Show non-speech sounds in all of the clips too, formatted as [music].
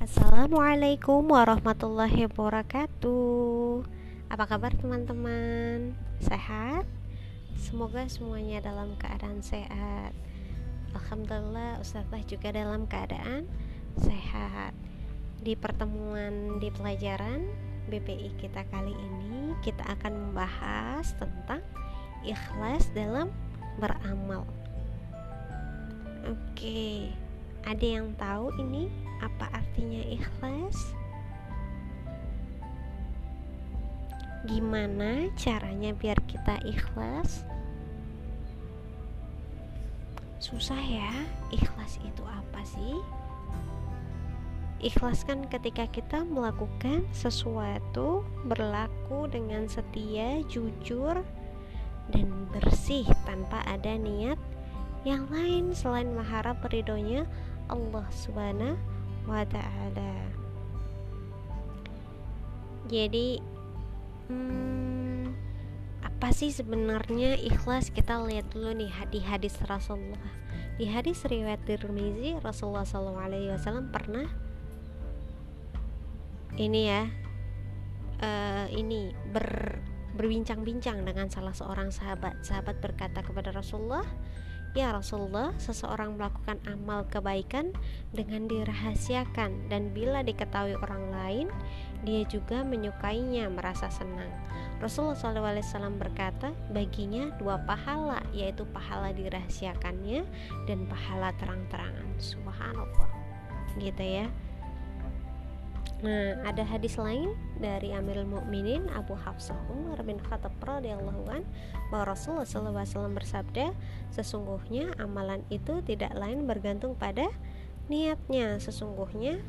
Assalamualaikum warahmatullahi wabarakatuh Apa kabar teman-teman? Sehat? Semoga semuanya dalam keadaan sehat Alhamdulillah Ustazah juga dalam keadaan sehat Di pertemuan di pelajaran BPI kita kali ini Kita akan membahas tentang ikhlas dalam beramal Oke, ada yang tahu ini apa artinya ikhlas? Gimana caranya biar kita ikhlas? Susah ya, ikhlas itu apa sih? Ikhlas kan ketika kita melakukan sesuatu berlaku dengan setia, jujur, dan bersih tanpa ada niat yang lain selain mengharap ridhonya Allah Subhanahu wa ta'ala. Jadi hmm, apa sih sebenarnya ikhlas? Kita lihat dulu nih di hadis Rasulullah. Di hadis riwayat Tirmizi Rasulullah SAW pernah ini ya uh, ini ber berbincang-bincang dengan salah seorang sahabat. Sahabat berkata kepada Rasulullah Ya Rasulullah, seseorang melakukan amal kebaikan dengan dirahasiakan dan bila diketahui orang lain, dia juga menyukainya, merasa senang. Rasulullah SAW berkata, baginya dua pahala, yaitu pahala dirahasiakannya dan pahala terang-terangan. Subhanallah. Gitu ya. Nah, ada hadis lain dari Amirul Mukminin Abu Hafsah Umar bin Khattab radhiyallahu an bahwa Rasulullah SAW bersabda, sesungguhnya amalan itu tidak lain bergantung pada niatnya. Sesungguhnya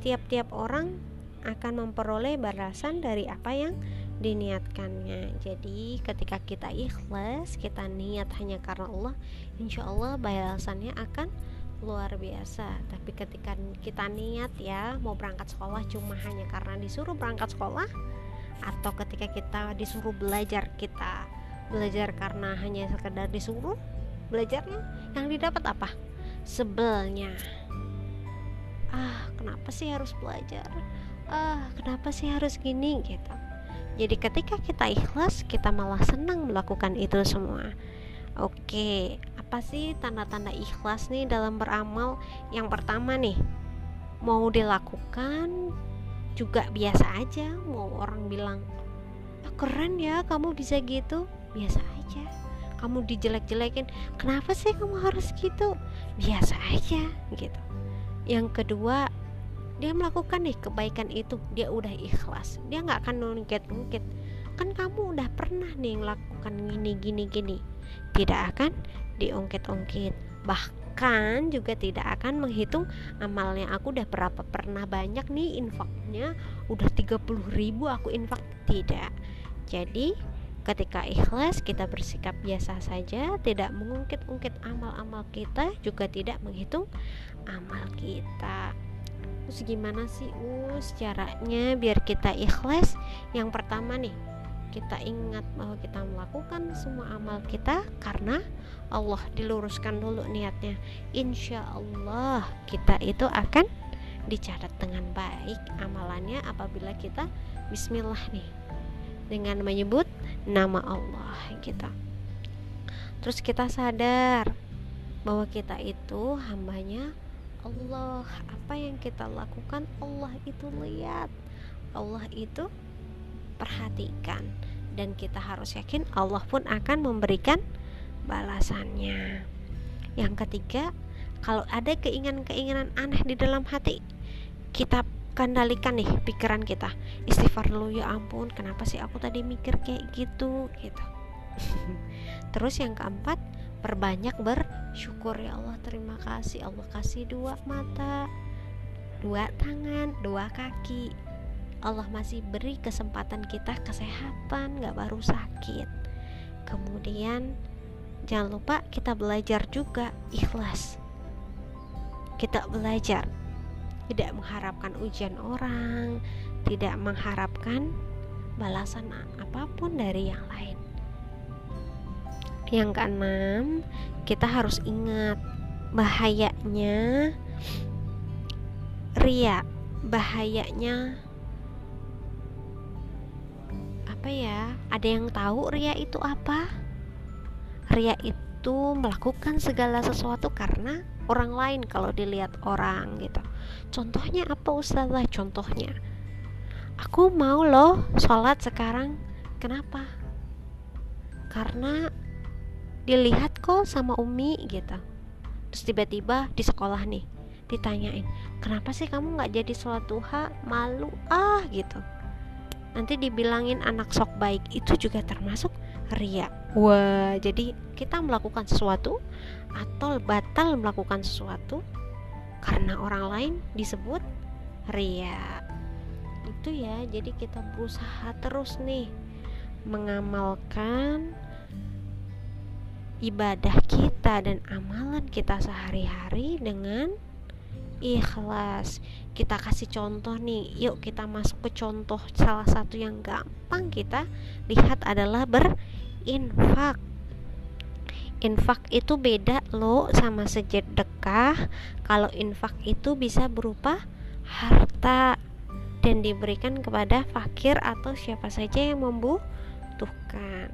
tiap-tiap orang akan memperoleh balasan dari apa yang diniatkannya. Jadi ketika kita ikhlas, kita niat hanya karena Allah, insya Allah balasannya akan luar biasa. Tapi ketika kita niat ya mau berangkat sekolah cuma hanya karena disuruh berangkat sekolah atau ketika kita disuruh belajar kita belajar karena hanya sekedar disuruh belajarnya yang didapat apa? Sebelnya. Ah kenapa sih harus belajar? Ah kenapa sih harus gini gitu. Jadi ketika kita ikhlas kita malah senang melakukan itu semua. Oke apa sih tanda-tanda ikhlas nih dalam beramal? Yang pertama nih, mau dilakukan juga biasa aja, mau orang bilang, ah, keren ya kamu bisa gitu, biasa aja. Kamu dijelek-jelekin, kenapa sih kamu harus gitu? Biasa aja gitu. Yang kedua, dia melakukan nih kebaikan itu, dia udah ikhlas, dia nggak akan nungkit-nungkit. Kan kamu udah pernah nih melakukan gini gini gini tidak akan diungkit-ungkit. Bahkan juga tidak akan menghitung amalnya. Aku udah berapa? Pernah banyak nih infaknya. Udah 30 ribu aku infak? Tidak. Jadi ketika ikhlas kita bersikap biasa saja tidak mengungkit-ungkit amal-amal kita juga tidak menghitung amal kita. Terus gimana sih us caranya biar kita ikhlas? Yang pertama nih kita ingat bahwa kita melakukan semua amal kita karena Allah diluruskan dulu niatnya. Insya Allah kita itu akan dicatat dengan baik amalannya apabila kita bismillah nih dengan menyebut nama Allah kita terus kita sadar bahwa kita itu hambanya Allah. Apa yang kita lakukan Allah itu lihat. Allah itu perhatikan dan kita harus yakin Allah pun akan memberikan balasannya. Yang ketiga, kalau ada keinginan-keinginan aneh di dalam hati, kita kendalikan nih pikiran kita. Istighfar dulu ya ampun, kenapa sih aku tadi mikir kayak gitu gitu. [laughs] Terus yang keempat, perbanyak bersyukur ya Allah, terima kasih Allah kasih dua mata, dua tangan, dua kaki, Allah masih beri kesempatan kita kesehatan gak baru sakit. Kemudian jangan lupa kita belajar juga ikhlas. Kita belajar tidak mengharapkan ujian orang tidak mengharapkan balasan apa pun dari yang lain. Yang keenam kita harus ingat bahayanya ria bahayanya apa ya? Ada yang tahu ria itu apa? Ria itu melakukan segala sesuatu karena orang lain kalau dilihat orang gitu. Contohnya apa ustazah? Contohnya aku mau loh sholat sekarang. Kenapa? Karena dilihat kok sama Umi gitu. Terus tiba-tiba di sekolah nih ditanyain kenapa sih kamu nggak jadi sholat duha? Malu ah gitu nanti dibilangin anak sok baik itu juga termasuk ria. Wah jadi kita melakukan sesuatu atau batal melakukan sesuatu karena orang lain disebut ria. Itu ya jadi kita berusaha terus nih mengamalkan ibadah kita dan amalan kita sehari-hari dengan ikhlas. Kita kasih contoh nih yuk kita masuk ke contoh salah satu yang gampang kita lihat adalah berinfak. Infak itu beda loh sama sedekah kalau infak itu bisa berupa harta dan diberikan kepada fakir atau siapa saja yang membutuhkan.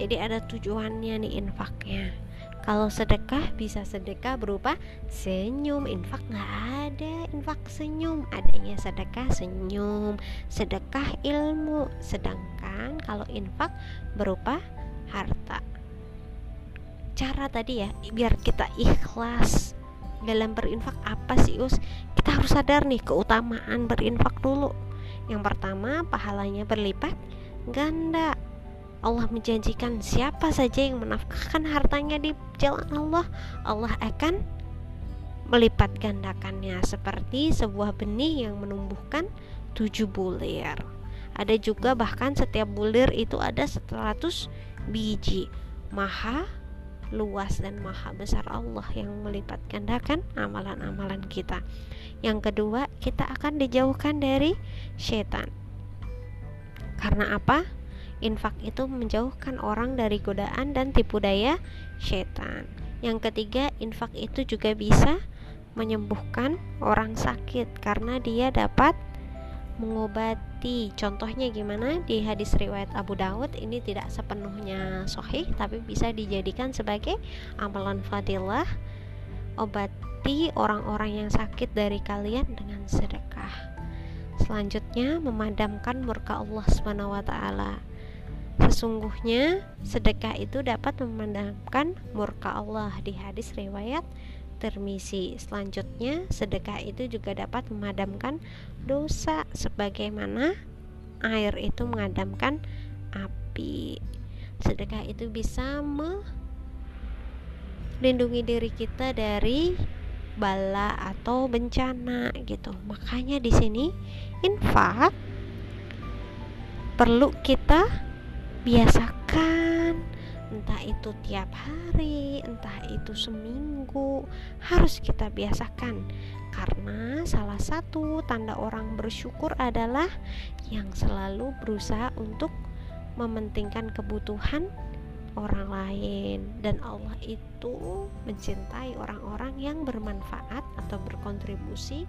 Jadi ada tujuannya nih infaknya kalau sedekah bisa sedekah berupa senyum. Infak nggak ada. Infak senyum. Adanya sedekah senyum. Sedekah ilmu. Sedangkan kalau infak berupa harta. Cara tadi ya biar kita ikhlas dalam berinfak apa sih us? Kita harus sadar nih keutamaan berinfak dulu. Yang pertama pahalanya berlipat ganda Allah menjanjikan siapa saja yang menafkahkan hartanya di jalan Allah, Allah akan melipat gandakannya seperti sebuah benih yang menumbuhkan tujuh bulir. Ada juga bahkan setiap bulir itu ada 100 biji. Maha luas dan maha besar Allah yang melipat gandakan amalan-amalan kita. Yang kedua, kita akan dijauhkan dari setan. Karena apa? Infak itu menjauhkan orang dari godaan dan tipu daya setan. Yang ketiga, infak itu juga bisa menyembuhkan orang sakit karena dia dapat mengobati. Contohnya gimana? Di hadis riwayat Abu Daud ini tidak sepenuhnya sahih tapi bisa dijadikan sebagai amalan fadilah obati orang-orang yang sakit dari kalian dengan sedekah. Selanjutnya memadamkan murka Allah Subhanahu wa taala. Sesungguhnya sedekah itu dapat memadamkan murka Allah di hadis riwayat Termisi. Selanjutnya, sedekah itu juga dapat memadamkan dosa sebagaimana air itu mengadamkan api. Sedekah itu bisa melindungi diri kita dari bala atau bencana gitu. Makanya di sini infak perlu kita biasakan. Entah itu tiap hari, entah itu seminggu, harus kita biasakan. Karena salah satu tanda orang bersyukur adalah yang selalu berusaha untuk mementingkan kebutuhan orang lain. Dan Allah itu mencintai orang-orang yang bermanfaat atau berkontribusi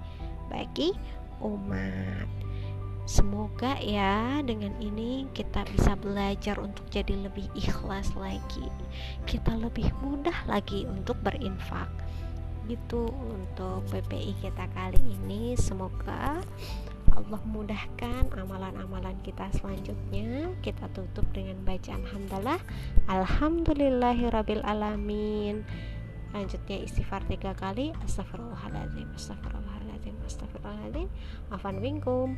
bagi umat. Semoga ya dengan ini kita bisa belajar untuk jadi lebih ikhlas lagi. Kita lebih mudah lagi untuk berinfak. Gitu untuk PPI kita kali ini. Semoga Allah mudahkan amalan-amalan kita selanjutnya. Kita tutup dengan bacaan hamdalah. Alhamdulillahirabbil alamin. Lanjutnya istighfar tiga kali. Astagfirullahaladzim. Astagfirullahaladzim. Astagfirullahaladzim. Afan minkum.